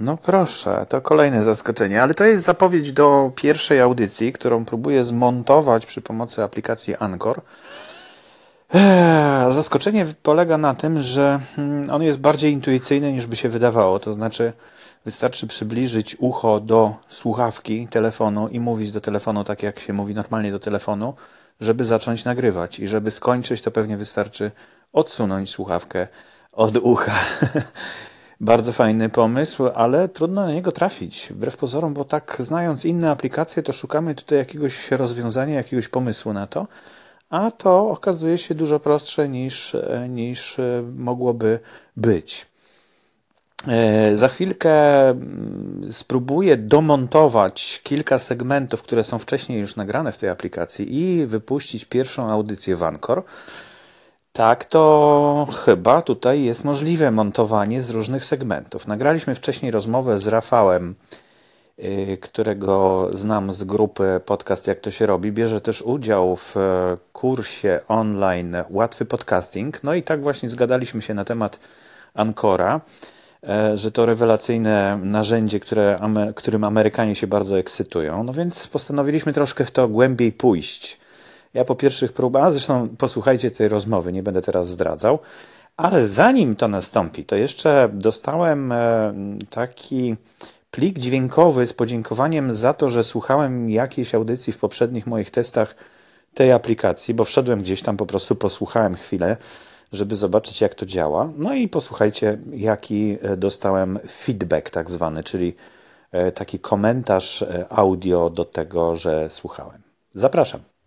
No proszę, to kolejne zaskoczenie, ale to jest zapowiedź do pierwszej audycji, którą próbuję zmontować przy pomocy aplikacji Anchor. Eee, zaskoczenie polega na tym, że mm, on jest bardziej intuicyjny niż by się wydawało. To znaczy, wystarczy przybliżyć ucho do słuchawki telefonu i mówić do telefonu tak, jak się mówi normalnie do telefonu, żeby zacząć nagrywać. I żeby skończyć, to pewnie wystarczy odsunąć słuchawkę od ucha. Bardzo fajny pomysł, ale trudno na niego trafić, wbrew pozorom, bo tak znając inne aplikacje, to szukamy tutaj jakiegoś rozwiązania, jakiegoś pomysłu na to, a to okazuje się dużo prostsze niż, niż mogłoby być. E, za chwilkę mm, spróbuję domontować kilka segmentów, które są wcześniej już nagrane w tej aplikacji i wypuścić pierwszą audycję w Anchor. Tak, to chyba tutaj jest możliwe montowanie z różnych segmentów. Nagraliśmy wcześniej rozmowę z Rafałem, y, którego znam z grupy Podcast Jak to się robi. Bierze też udział w e, kursie online Łatwy Podcasting. No i tak właśnie zgadaliśmy się na temat Ancora, e, że to rewelacyjne narzędzie, które, którym Amerykanie się bardzo ekscytują. No więc postanowiliśmy troszkę w to głębiej pójść. Ja po pierwszych próbach, zresztą posłuchajcie tej rozmowy, nie będę teraz zdradzał, ale zanim to nastąpi, to jeszcze dostałem e, taki plik dźwiękowy z podziękowaniem za to, że słuchałem jakiejś audycji w poprzednich moich testach tej aplikacji, bo wszedłem gdzieś tam, po prostu posłuchałem chwilę, żeby zobaczyć, jak to działa. No i posłuchajcie, jaki e, dostałem feedback, tak zwany, czyli e, taki komentarz audio do tego, że słuchałem. Zapraszam.